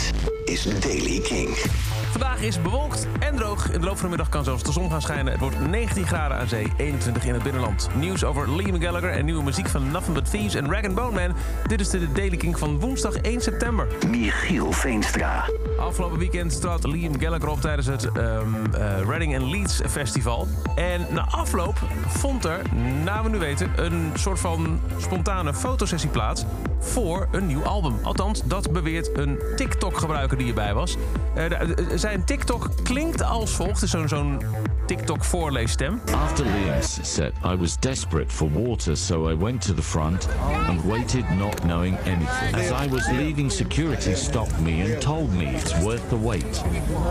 Dit is Daily King. Vandaag is bewolkt en droog. In de loop van de middag kan zelfs de zon gaan schijnen. Het wordt 19 graden aan zee, 21 in het binnenland. Nieuws over Liam Gallagher en nieuwe muziek van Nothing But Thieves en Rag Bone Man. Dit is de Daily King van woensdag 1 september. Michiel Veenstra. Afgelopen weekend trad Liam Gallagher op tijdens het um, Reading and Leeds Festival. En na afloop vond er, na we nu weten, een soort van spontane fotosessie plaats voor een nieuw album. Althans, dat beweert een TikTok-gebruiker die erbij was. Uh, zijn TikTok klinkt als volgt. zo'n zo'n TikTok voorleesstem. After Liam's set, I was desperate for water, so I went to the front and waited not knowing anything. As I was leaving, security stopped me and told me it's worth the wait.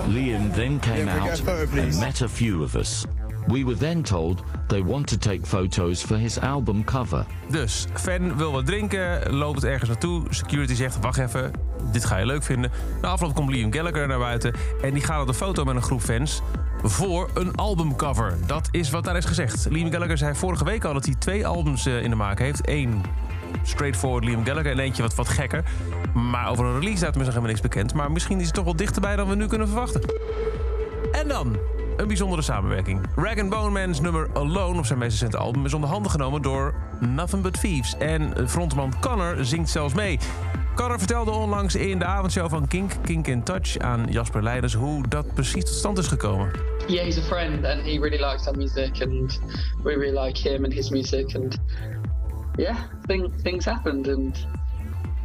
Liam then came out and met a few of us. We were then told they want to take photos for his album cover. Dus, fan wil wat drinken, loopt ergens naartoe. Security zegt, wacht even, dit ga je leuk vinden. Na afloop komt Liam Gallagher naar buiten... en die gaat op de foto met een groep fans voor een albumcover. Dat is wat daar is gezegd. Liam Gallagher zei vorige week al dat hij twee albums eh, in de maak heeft. Eén straightforward Liam Gallagher en eentje wat, wat gekker. Maar over een release datum is nog helemaal niks bekend. Maar misschien is het toch wel dichterbij dan we nu kunnen verwachten. En dan een bijzondere samenwerking. Rag Bone Man's nummer Alone op zijn meest recente album is onder handen genomen door Nothing But Thieves. En frontman Connor zingt zelfs mee. Connor vertelde onlangs in de avondshow van Kink, Kink in Touch aan Jasper Leiders hoe dat precies tot stand is gekomen. Yeah, he's a friend and he really likes our music and we really like him and his music and yeah, thing, things happened and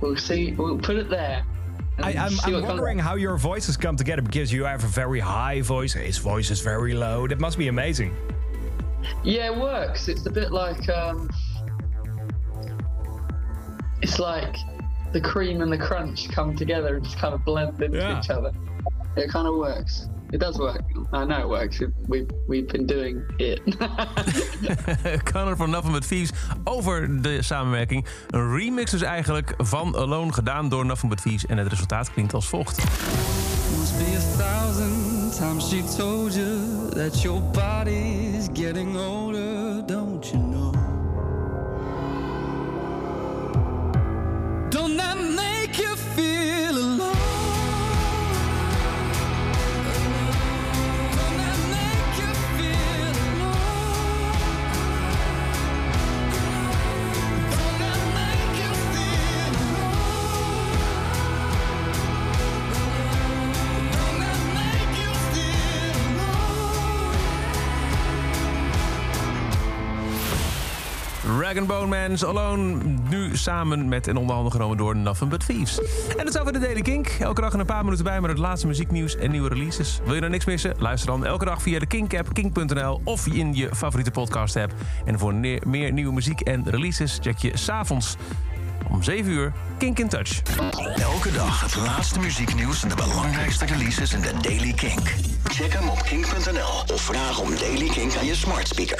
we'll see, we'll put it there. I, am wondering how your voices come together because you have a very high voice. His voice is very low. That must be amazing. Yeah, it works. It's a bit like um, it's like the cream and the crunch come together and just kind of blend into yeah. each other. It kind of works. It does work. I know it works. We've, we've been doing it. Connor van Nothing But Thieves over de samenwerking. Een remix dus eigenlijk van Alone gedaan door Nothing But Thieves. En het resultaat klinkt als volgt. Must be a thousand times she told you that your body's getting older, don't you know? Rag Bone Man's Alone. Nu samen met en onderhanden genomen door Nothing But Thieves. En dat is over de Daily Kink. Elke dag een paar minuten bij met het laatste muzieknieuws en nieuwe releases. Wil je nou niks missen? Luister dan elke dag via de Kink-app, kink.nl... of in je favoriete podcast-app. En voor meer nieuwe muziek en releases check je s'avonds om 7 uur Kink in Touch. Elke dag het laatste muzieknieuws en de belangrijkste releases in de Daily Kink. Check hem op kink.nl of vraag om Daily Kink aan je smart speaker.